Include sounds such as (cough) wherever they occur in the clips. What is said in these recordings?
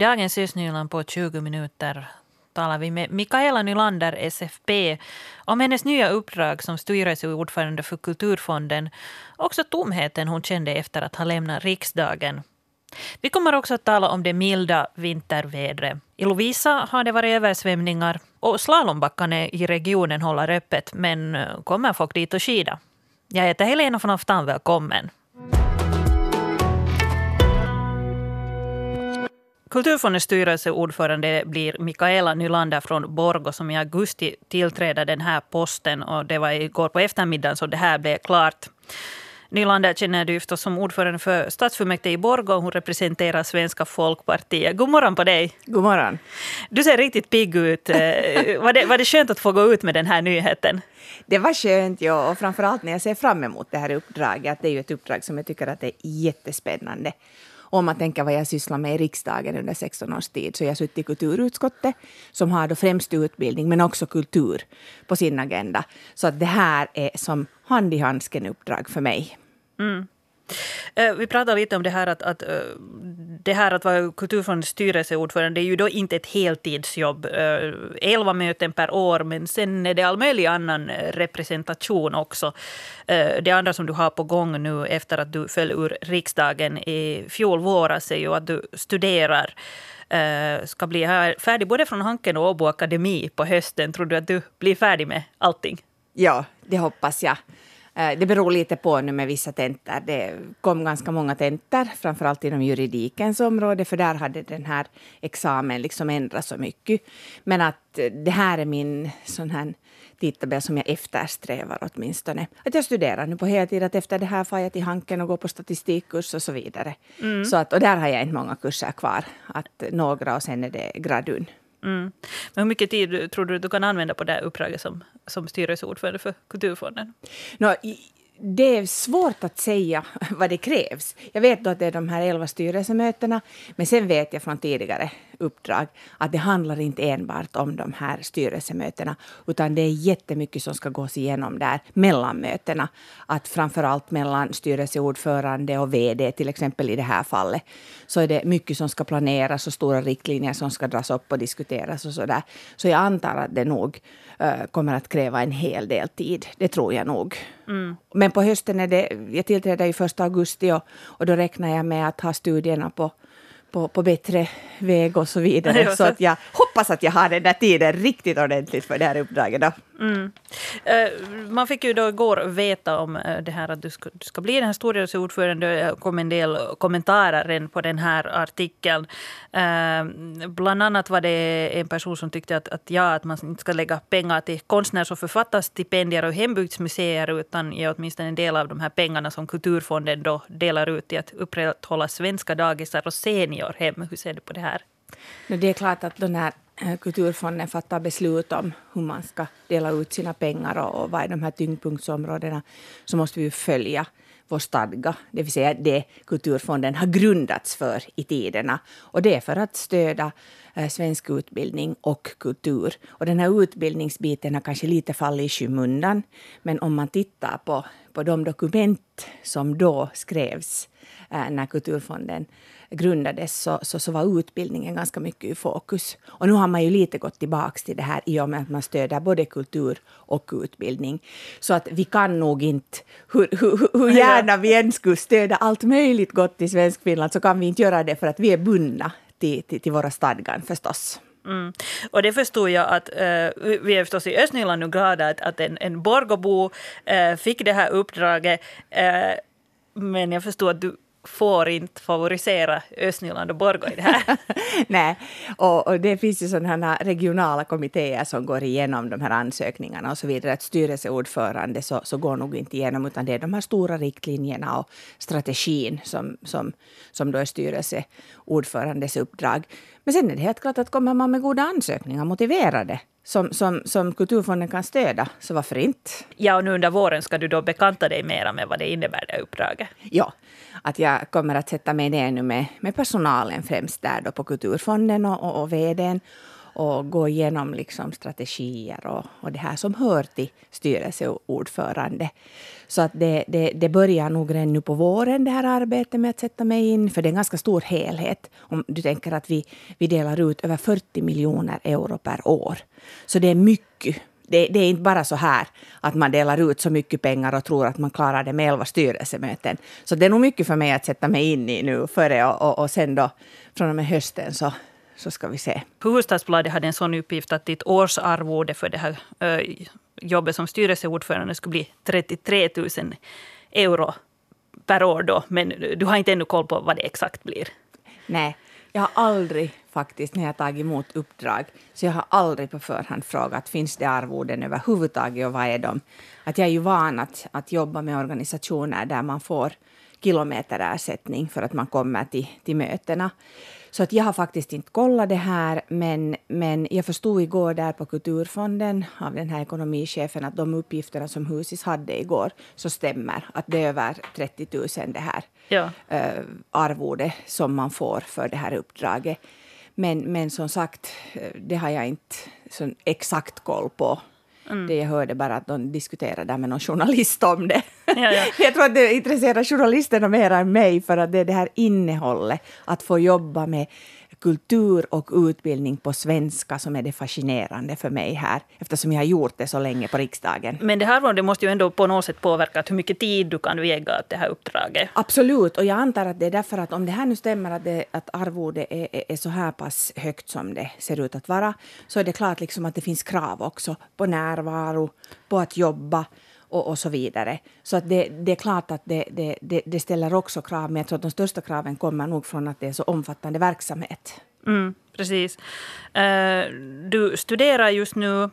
dagens Östnyland på 20 minuter talar vi med Mikaela Nylander, SFP, om hennes nya uppdrag som styrelseordförande för Kulturfonden. Också tomheten hon kände efter att ha lämnat riksdagen. Vi kommer också att tala om det milda vintervädret. I Lovisa har det varit översvämningar och slalombackarna i regionen håller öppet men kommer folk dit och skida? Jag heter Helena von Aftan, välkommen. Kulturfondens styrelseordförande blir Mikaela Nylander från Borgo som i augusti tillträder den här posten. Och det var igår på eftermiddagen så det här blev klart. Nylander känner du förstås som ordförande för stadsfullmäktige i Borgå. Hon representerar Svenska folkpartiet. God morgon på dig. God morgon. Du ser riktigt pigg ut. Eh, var det, var det skönt att få gå ut med den här nyheten? Det var skönt, ja. Och framförallt när jag ser fram emot det här uppdraget. Det är ju ett uppdrag som jag tycker att är jättespännande. Om man tänker vad jag sysslar med i riksdagen under 16 års tid så jag har suttit i kulturutskottet som har då främst utbildning men också kultur på sin agenda. Så att det här är som hand i handsken uppdrag för mig. Mm. Eh, vi pratade lite om det här att, att, eh, det här att vara Kulturfondens styrelseordförande. Det är ju då inte ett heltidsjobb. Eh, elva möten per år, men sen är det all möjlig annan eh, representation också. Eh, det andra som du har på gång nu efter att du föll ur riksdagen i fjol våras är ju att du studerar ska bli färdig både från Hanken och Åbo Akademi på hösten. Tror du att du blir färdig med allting? Ja, det hoppas jag. Eh, det beror lite på nu med vissa tentor. Det kom ganska många tentor, framförallt inom juridikens område, för där hade den här examen liksom ändrats så mycket. Men att det här är min sån här tidtabell som jag eftersträvar åtminstone. Att jag studerar nu på heltid, att efter det här får jag till Hanken och går på statistikkurs och så vidare. Mm. Så att, och där har jag inte många kurser kvar, att några och sen är det gradun. Mm. Men hur mycket tid tror du du kan använda på det här uppdraget som, som styrelseordförande för Kulturfonden? No, det är svårt att säga (laughs) vad det krävs. Jag vet då att det är de här elva styrelsemötena, men sen vet jag från tidigare uppdrag att det handlar inte enbart om de här styrelsemötena, utan det är jättemycket som ska gås igenom där mellan mötena. Att framförallt mellan styrelseordförande och VD, till exempel i det här fallet, så är det mycket som ska planeras och stora riktlinjer som ska dras upp och diskuteras och så där. Så jag antar att det nog uh, kommer att kräva en hel del tid. Det tror jag nog. Mm. Men på hösten är det, jag tillträder ju första augusti och, och då räknar jag med att ha studierna på på, på bättre väg och så vidare. så att jag hoppas att jag har den där tiden riktigt ordentligt för det här uppdraget. Då. Mm. Eh, man fick ju då igår veta om eh, det här att du ska, du ska bli den här styrelseordförande. Det kom en del kommentarer på den här artikeln. Eh, bland annat var det en person som tyckte att, att, ja, att man inte ska lägga pengar till konstnärs och författarstipendier och hembygdsmuseer utan ge åtminstone en del av de här pengarna som Kulturfonden då delar ut till att upprätthålla svenska dagisar och seniorhem. Hur ser du på det här? Det är klart att den här Eh, kulturfonden fattar beslut om hur man ska dela ut sina pengar och, och vad är de här tyngdpunktsområdena så måste vi följa vår stadga, det vill säga det Kulturfonden har grundats för i tiderna. Och det är för att stödja eh, svensk utbildning och kultur. Och den här utbildningsbiten har kanske lite fallit i skymundan. Men om man tittar på, på de dokument som då skrevs eh, när Kulturfonden grundades så, så, så, var utbildningen ganska mycket i fokus. Och nu har man ju lite gått tillbaka till det här i och med att man stöder både kultur och utbildning. Så att vi kan nog inte, hur, hur, hur gärna vi än skulle stödja allt möjligt gott i Svenskfinland så kan vi inte göra det för att vi är bundna till, till, till våra stadgar förstås. Mm. Och det förstod jag att, uh, vi är förstås i Östnyland nu glada att, att en, en Borgåbo uh, fick det här uppdraget. Uh, men jag förstår att du får inte favorisera Östnyland och Borgå i det här. (laughs) Nej, och, och, det finns ju sådana regionala kommittéer som går igenom de här ansökningarna och så vidare. Ett styrelseordförande så, så går nog inte igenom utan det är de här stora riktlinjerna och strategin som, som, som då är styrelseordförandes uppdrag. Men sen är det helt klart att kommer man med goda ansökningar, motiverade, som, som, som Kulturfonden kan stödja, så varför inte? Ja, och nu under våren ska du då bekanta dig mera med vad det innebär, det uppdraget. Ja, att jag kommer att sätta mig ner nu med, med personalen främst där då på Kulturfonden och, och, och vdn och gå igenom liksom strategier och, och det här som hör till styrelseordförande. Så att det, det, det börjar nog redan nu på våren, det här arbetet med att sätta mig in, för det är en ganska stor helhet. Om du tänker att vi, vi delar ut över 40 miljoner euro per år. Så det är mycket det, det, är inte bara så här att man delar ut så mycket pengar och tror att man klarar det med elva styrelsemöten. Så det är nog mycket för mig att sätta mig in i nu före och, och, och sen då från och med hösten så, så ska vi se. Hufvudstadsbladet hade en sån uppgift att ditt årsarvode för det här äh, jobbet som styrelseordförande skulle bli 33 000 euro per år då. Men du har inte ännu koll på vad det exakt blir. Nej, jag har aldrig faktiskt när jag tagit emot uppdrag, så jag har aldrig på förhand frågat finns det arvoden överhuvudtaget och vad är de? Att jag är ju van att, att jobba med organisationer där man får kilometerersättning för att man kommer till, till mötena. Så att jag har faktiskt inte kollat det här, men, men jag förstod igår där på Kulturfonden av den här ekonomichefen att de uppgifterna som Husis hade igår så stämmer, att det är över 30 000 det här ja. äh, arvode som man får för det här uppdraget. Men, men som sagt, eh, det har jag inte så exakt koll på. Mm. Det jag hörde bara att de diskuterade med någon journalist om det. Ja, ja. (laughs) jag tror att det intresserar journalisterna mer än mig för att det är det här innehållet, att få jobba med kultur och utbildning på svenska som är det fascinerande för mig här, eftersom jag har gjort det så länge på riksdagen. Men det här det måste ju ändå på något sätt påverka hur mycket tid du kan äga åt det här uppdraget. Absolut, och jag antar att det är därför att om det här nu stämmer att, det, att arvode är, är, är så här pass högt som det ser ut att vara, så är det klart liksom att det finns krav också på närvaro, på att jobba och, och så vidare. Så att det, det är klart att det, det, det, det ställer också krav, men jag tror att de största kraven kommer nog från att det är så omfattande verksamhet. Mm, precis. Uh, du studerar just nu.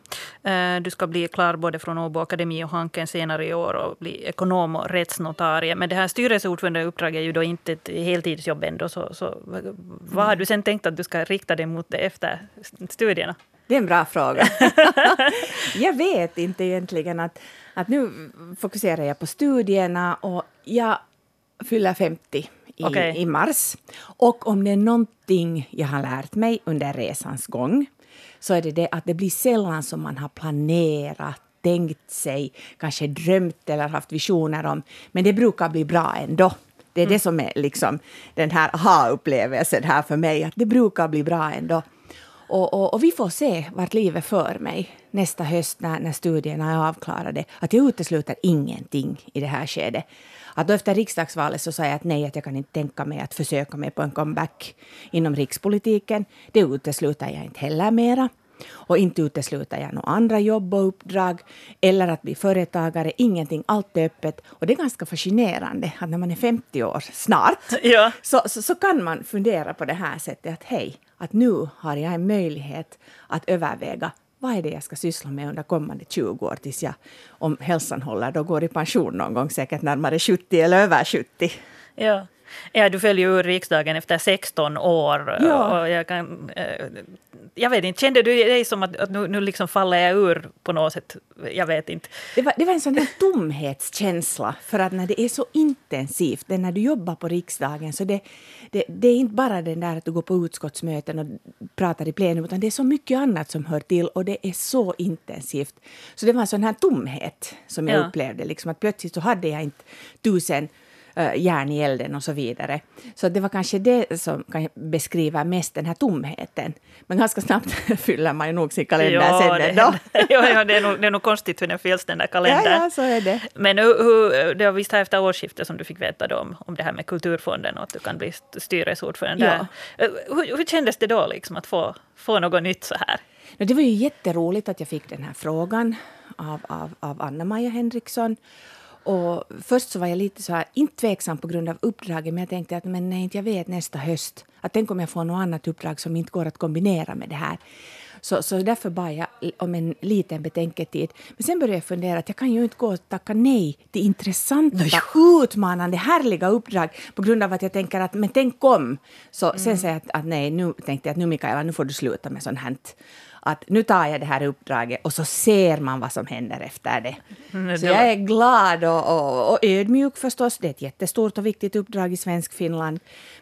Uh, du ska bli klar både från Åbo Akademi och Hanken senare i år och bli ekonom och rättsnotarie. Men det här styrelseordförandeuppdraget är ju då inte ett heltidsjobb ändå. Så, så vad har du sen tänkt att du ska rikta dig mot det efter studierna? Det är en bra fråga. (laughs) jag vet inte egentligen att, att nu fokuserar jag på studierna och jag fyller 50 i, okay. i mars. Och om det är någonting jag har lärt mig under resans gång så är det det att det blir sällan som man har planerat tänkt sig, kanske drömt eller haft visioner om. Men det brukar bli bra ändå. Det är mm. det som är liksom den här aha-upplevelsen här för mig, att det brukar bli bra ändå. Och, och, och, vi får se vart livet för mig nästa höst när, när studierna är avklarade. Att jag utesluter ingenting i det här skedet. Att efter riksdagsvalet så sa jag att nej, att jag kan inte tänka mig att försöka mig på en comeback inom rikspolitiken. Det utesluter jag inte heller mera. Och inte utesluter jag några andra jobb och uppdrag eller att bli företagare. Ingenting, allt är öppet. Och det är ganska fascinerande att när man är 50 år snart ja. så, så, så, kan man fundera på det här sättet att hej, att nu har jag en möjlighet att överväga vad är det jag ska syssla med under kommande 20 år tills jag, om hälsan håller, då går i pension någon gång, säkert närmare 70 eller över 70. Ja. Ja, du föll ju ur riksdagen efter 16 år. Ja. Och jag, kan, eh, jag vet inte, kände du dig som att, att nu, nu liksom faller jag ur på något sätt? Jag vet inte. Det var, det var en sån här tomhetskänsla, för att när det är så intensivt, när du jobbar på riksdagen, så det, det, det är inte bara den där att du går på utskottsmöten och pratar i plenum, utan det är så mycket annat som hör till och det är så intensivt. Så det var en sån här tomhet som jag ja. upplevde, liksom att plötsligt så hade jag inte tusen järn i elden och så vidare. Så det var kanske det som kan beskriva mest den här tomheten. Men ganska snabbt (laughs) fyller man ju nog sin kalender jo, sen ändå. (laughs) jo, jo, det, är nog, det är nog konstigt hur den fylls den där kalendern. Ja, ja, så är det. Men hur, det var visst här efter årsskiftet som du fick veta då om, om det här med Kulturfonden och att du kan bli styrelseordförande ja. där. Eh, hur, hur kändes det då liksom att få, få något nytt så här? Det var ju jätteroligt att jag fick den här frågan av, av, av Anna-Maja Henriksson. Och först så var jag lite så här, inte tveksam på grund av uppdraget, men jag tänkte att men nej, jag vet nästa höst, att tänk om jag får något annat uppdrag som inte går att kombinera med det här. Så, så därför bad jag om en liten betänketid. Men sen började jag fundera att jag kan ju inte gå och tacka nej till intressanta, utmanande, härliga uppdrag på grund av att jag tänker att men tänk om. Så mm. sen säger jag att, att, nej, nu tänkte jag att nu Mikaela, nu får du sluta med sånt här att nu tar jag det här uppdraget och så ser man vad som händer efter det. Mm, så jag är glad och, och, och, ödmjuk förstås. Det är ett jättestort och viktigt uppdrag i Svensk Finland.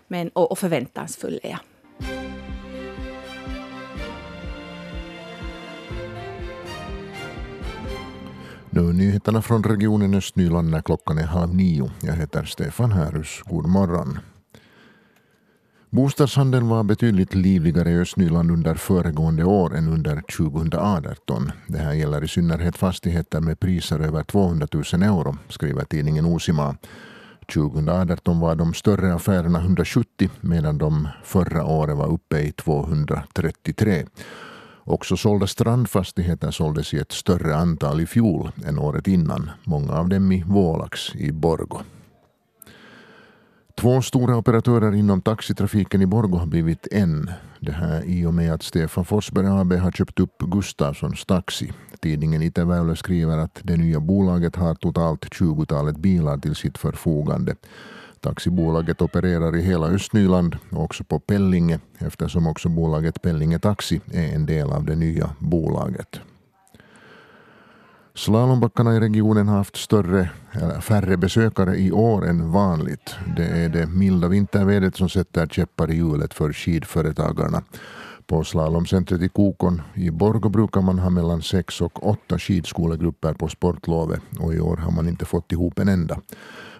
Men, och, och förväntansfull är jag. Nu nyheterna från regionen Östnyland när klockan är halv nio. Jag heter Stefan Härus. God morgon. Bostadshandeln var betydligt livligare i Östnyland under föregående år än under 2018. Det här gäller i synnerhet fastigheter med priser över 200 000 euro, skriver tidningen Osima. 2018 var de större affärerna 170 medan de förra året var uppe i 233. Också sålda strandfastigheter såldes i ett större antal i fjol än året innan, många av dem i Vålax i Borgo. Två stora operatörer inom taxitrafiken i Borgå har blivit en. Det här i och med att Stefan Forsberg AB har köpt upp Gustafssons Taxi. Tidningen Itä skriver att det nya bolaget har totalt 20-talet bilar till sitt förfogande. Taxibolaget opererar i hela Östnyland och också på Pellinge eftersom också bolaget Pellinge Taxi är en del av det nya bolaget. Slalombackarna i regionen har haft större, eller färre besökare i år än vanligt. Det är det milda vintervädret som sätter käppar i hjulet för skidföretagarna. På slalomcentret i Kokon i Borgo brukar man ha mellan sex och åtta skidskolegrupper på sportlovet och i år har man inte fått ihop en enda.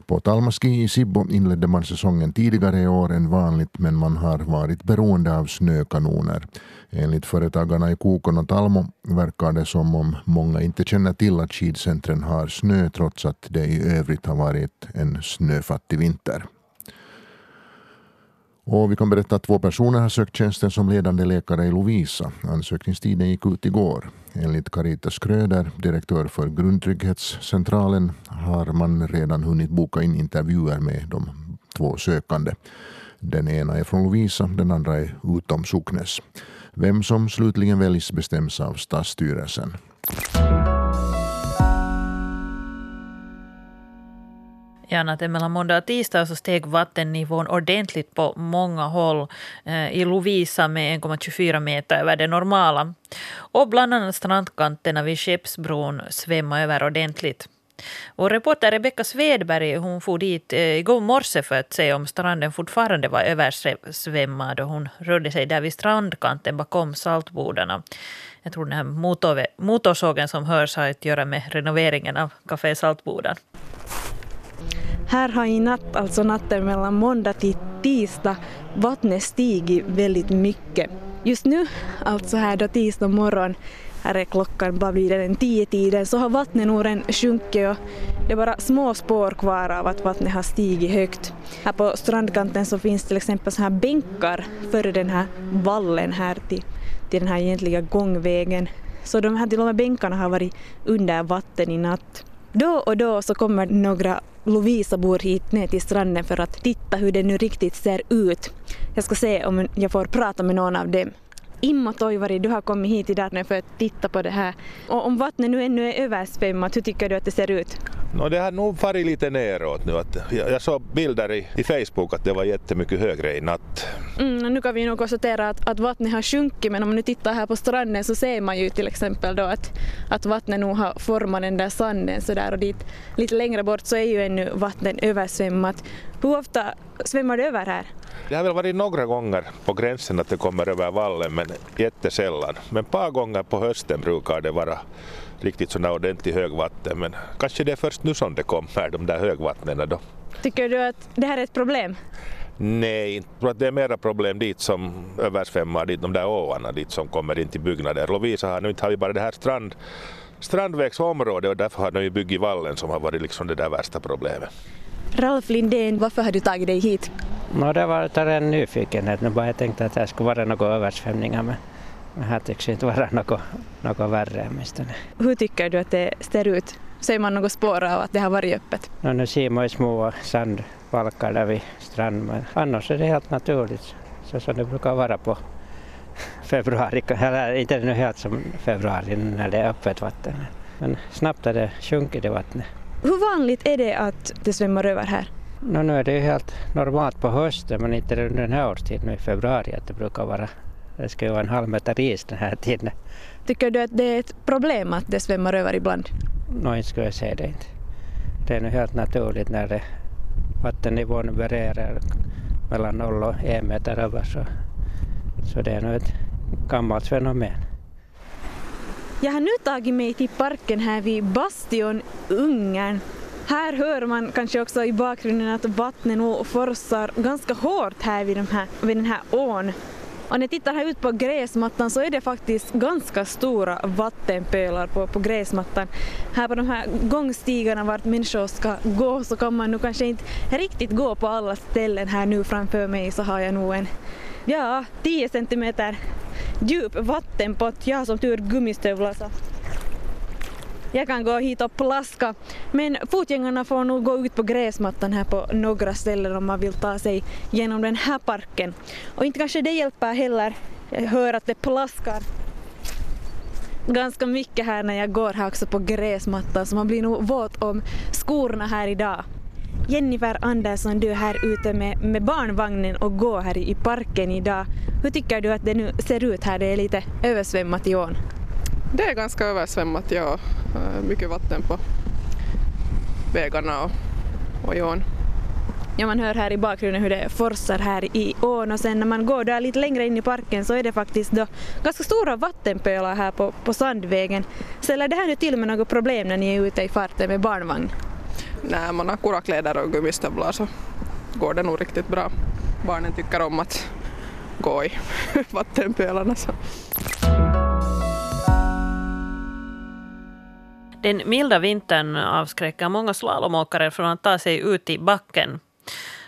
På Talmaski i Sibbo inledde man säsongen tidigare i år än vanligt men man har varit beroende av snökanoner. Enligt företagarna i Kokon och Talmo verkar det som om många inte känner till att skidcentren har snö trots att det i övrigt har varit en snöfattig vinter. Och vi kan berätta att två personer har sökt tjänsten som ledande läkare i Lovisa. Ansökningstiden gick ut igår. Enligt Carita Skröder, direktör för Grundtrygghetscentralen, har man redan hunnit boka in intervjuer med de två sökande. Den ena är från Lovisa, den andra är utom Socknäs. Vem som slutligen väljs bestäms av stadsstyrelsen. Ja, natten mellan måndag och tisdag så steg vattennivån ordentligt på många håll. Eh, I Lovisa med 1,24 meter över det normala. Och bland annat strandkanterna vid Skeppsbron svämmade över ordentligt. Vår reporter Rebecka Svedberg hon for dit eh, igår morse för att se om stranden fortfarande var översvämmad. och Hon rörde sig där vid strandkanten bakom saltbodarna. Jag tror den här motorsågen som hörs har att göra med renoveringen av Café Saltbodan. Här har i natt, alltså natten mellan måndag till tisdag, vattnet stigit väldigt mycket. Just nu, alltså här då tisdag morgon, här är klockan, vad blir det, den tio tiden, så har vattnet nog redan sjunkit och det är bara små spår kvar av att vattnet har stigit högt. Här på strandkanten så finns till exempel så här bänkar före den här vallen här till, till den här egentliga gångvägen. Så de här till och med bänkarna har varit under vatten i natt. Då och då så kommer några Lovisa-bor hit ner till stranden för att titta hur det nu riktigt ser ut. Jag ska se om jag får prata med någon av dem. Imma Toivari, du har kommit hit idag för att titta på det här. Och om vattnet nu ännu är översvämmat, hur tycker du att det ser ut? No, det har nog farit lite neråt nu. Att jag såg bilder i, i Facebook att det var jättemycket högre i natt. Mm, nu kan vi nog konstatera att, att vattnet har sjunkit men om man nu tittar här på stranden så ser man ju till exempel då att, att vattnet nog har format den där sanden så där och dit lite längre bort så är ju ännu vattnet översvämmat. Hur ofta svämmar det över här? Det har väl varit några gånger på gränsen att det kommer över vallen men jättesällan. Men ett par gånger på hösten brukar det vara riktigt sådana ordentligt högvatten men kanske det är först nu som det kommer de där högvattnen då. Tycker du att det här är ett problem? Nej, jag tror att det är mera problem dit som översvämmar, dit de där åarna dit som kommer in till byggnader. Lovisa har nu inte har vi bara det här strand, strandvägsområdet och därför har de ju byggt vallen som har varit liksom det där värsta problemet. Ralf Lindén, varför har du tagit dig hit? No, det var en nyfikenhet. Nu bara jag tänkte att det skulle vara några översvämningar men här tycks inte vara något, något värre åtminstone. Hur tycker du att det ser ut? Ser man något spår av att det har varit öppet? No, nu ser man ju små sandvalkar där vid stranden men annars är det helt naturligt så som det brukar vara på februari, eller inte nu helt som februari när det är öppet vatten. Men snabbt har det sjunkit det vattnet. Hur vanligt är det att det svämmar över här? No, nu är det ju helt normalt på hösten men inte under den här årstiden i februari att det brukar vara det ska ju vara en halv meter is den här tiden. Tycker du att det är ett problem att det svämmar över ibland? Nej, inte skulle jag säga det inte. Det är nu helt naturligt när det vattennivån varierar mellan noll och en meter över så, så det är nog ett gammalt fenomen. Jag har nu tagit mig till parken här vid Bastion Ungern. Här hör man kanske också i bakgrunden att vattnet forsar ganska hårt här vid, de här vid den här ån. Och när jag tittar här ut på gräsmattan så är det faktiskt ganska stora vattenpölar på, på gräsmattan. Här på de här gångstigarna vart människor ska gå så kan man nu kanske inte riktigt gå på alla ställen här nu framför mig så har jag nog en, ja, 10 centimeter djup vattenpott. Jag har som tur gummistövlar så jag kan gå hit och plaska. Men fotgängarna får nog gå ut på gräsmattan här på några ställen om man vill ta sig genom den här parken. Och inte kanske det hjälper heller. Jag hör att det plaskar ganska mycket här när jag går här också på gräsmattan så man blir nog våt om skorna här idag. Jennifer Andersson, du är här ute med, med barnvagnen och går här i parken idag. Hur tycker du att det nu ser ut här? Det är lite översvämmat i ån. Det är ganska översvämmat, ja. Mycket vatten på vägarna och, och i ån. Ja, man hör här i bakgrunden hur det forsar här i ån och sen när man går där lite längre in i parken så är det faktiskt då ganska stora vattenpölar här på, på Sandvägen. Ställer det här nu till med något problem när ni är ute i farten med barnvagn? När man har kurakläder och gummistövlar så går det nog riktigt bra. Barnen tycker om att gå i (laughs) vattenpölarna. Så. Den milda vintern avskräcker många slalomåkare från att ta sig ut i backen.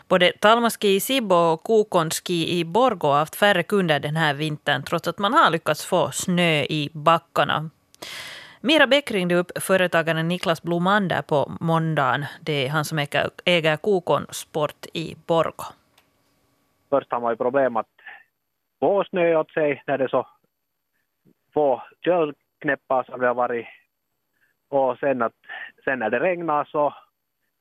Både Talmaski i Sibbo och Kokonski i Borgo har haft färre kunder den här vintern trots att man har lyckats få snö i backarna. Mira Bäck ringde upp företagaren Niklas Blomander på måndagen. Det är han som äger Kokon Sport i Borgo. Först har man ju problem att få snö åt sig när det är så få köldknäppar som det har varit och sen, att, sen när det regnar så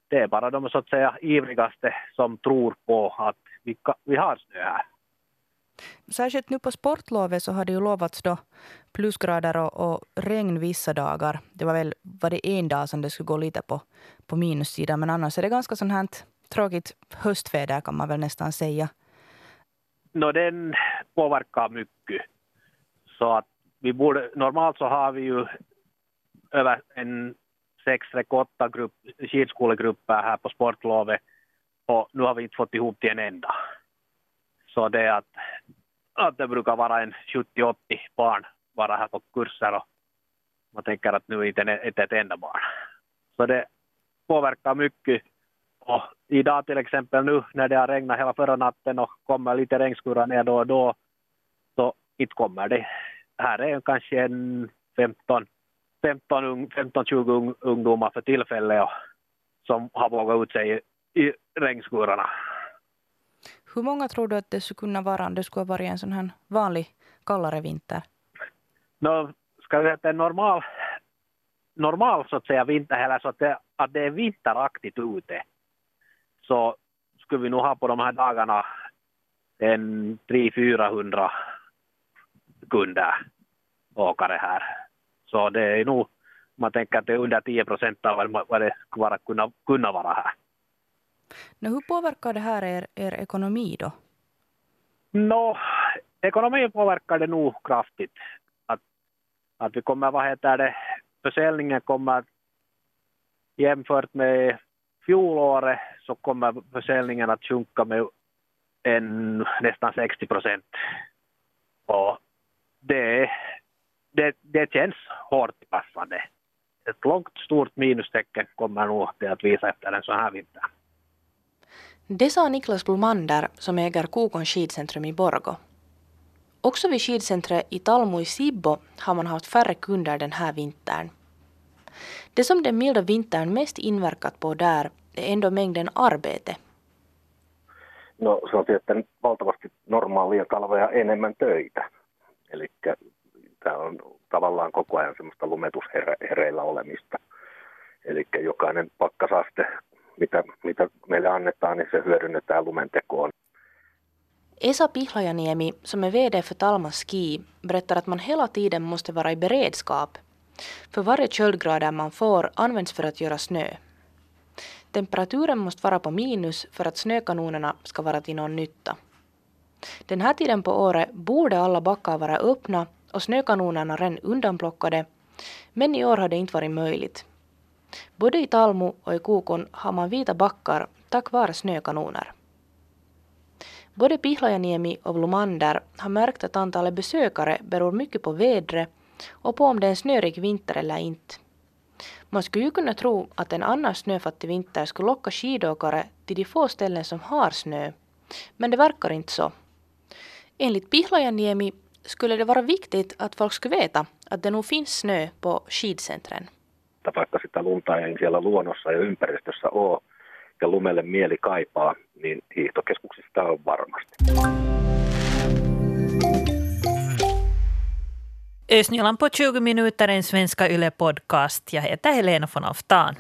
det är bara de så att säga ivrigaste som tror på att vi, vi har snö här. Särskilt nu på sportlovet så har det ju lovats då plusgrader och, och, regn vissa dagar. Det var väl var det en dag som det skulle gå lite på, på minussidan men annars är det ganska sånt här tråkigt höstväder kan man väl nästan säga. No, den påverkar mycket. Så att vi borde, normalt så har vi ju över en sex, åtta grupp, skidskolegrupper här på sportlovet och nu har vi inte fått ihop till en enda. Så det är att, att det brukar vara en 70-80 barn bara här på kurser och man tänker att nu är inte inte ett enda barn. Så det påverkar mycket. Och idag till exempel nu när det har regnat hela förra natten och kommer lite regnskurar ner då och då så inte kommer det. Här är kanske en 15 15-20 ungdomar för tillfället som har vågat ut sig i, i regnskurarna. Hur många tror du att det skulle kunna vara om det skulle vara en sån här vanlig kallare vinter? No, ska vi säga att en normal, normal så att säga vinter, eller så att det, att det är vinteraktigt ute, så skulle vi nog ha på de här dagarna en 300-400 kunder åkare här. Så det är nog, man tänker att det är under 10 procent av vad det skulle vara, kunna, kunna vara här. No, hur påverkar det här er, er ekonomi då? No, ekonomin påverkar det nog kraftigt. Att, att vi kommer, vad heter det, försäljningen kommer jämfört med fjolåret så kommer försäljningen att sjunka med en, nästan 60 procent. Och det, det, det känns hårt i kassan. Ett långt stort minustecken kommer nog att visa efter en sån här vinter. Det sa Niklas Blomander som äger Kokon skidcentrum i Borgo. Också vid skidcentret i Talmo i Sibbo har man haft färre kunder den här vintern. Det som den milda vintern mest inverkat på där är ändå mängden arbete. No se on sitten valtavasti normaalia talvea enemmän töitä. Eli tämä on tavallaan koko ajan semmoista lumetushereillä olemista. Eli jokainen pakkasaste, mitä, mitä meille annetaan, niin se hyödynnetään lumentekoon. Esa Pihlajaniemi, som är VD för Talma Ski, berättar att man hela tiden måste vara i beredskap. För varje köldgrader man får används för att göra snö. Temperaturen måste vara på minus för att snökanonerna ska vara till någon nytta. Den här tiden på året borde alla backar vara öppna och snökanonerna redan undanplockade Men i år har det inte varit möjligt. Både i Talmo och i Kokon har man vita backar tack vare snökanoner. Både Pihlajaniemi och Blomander har märkt att antalet besökare beror mycket på vädret och på om det är en snörik vinter eller inte. Man skulle ju kunna tro att en annars snöfattig vinter skulle locka skidåkare till de få ställen som har snö, men det verkar inte så. Enligt Pihlajaniemi skulle det vara viktigt att folk skulle veta att det nog finns snö på skidcentren. Vaikka sitä lunta ei siellä luonnossa ja ympäristössä ole ja lumelle mieli kaipaa, niin hiihtokeskuksista on varmasti. Östnyland på 20 minuter, en svenska Yle-podcast. Jag heter Helena von Aftan.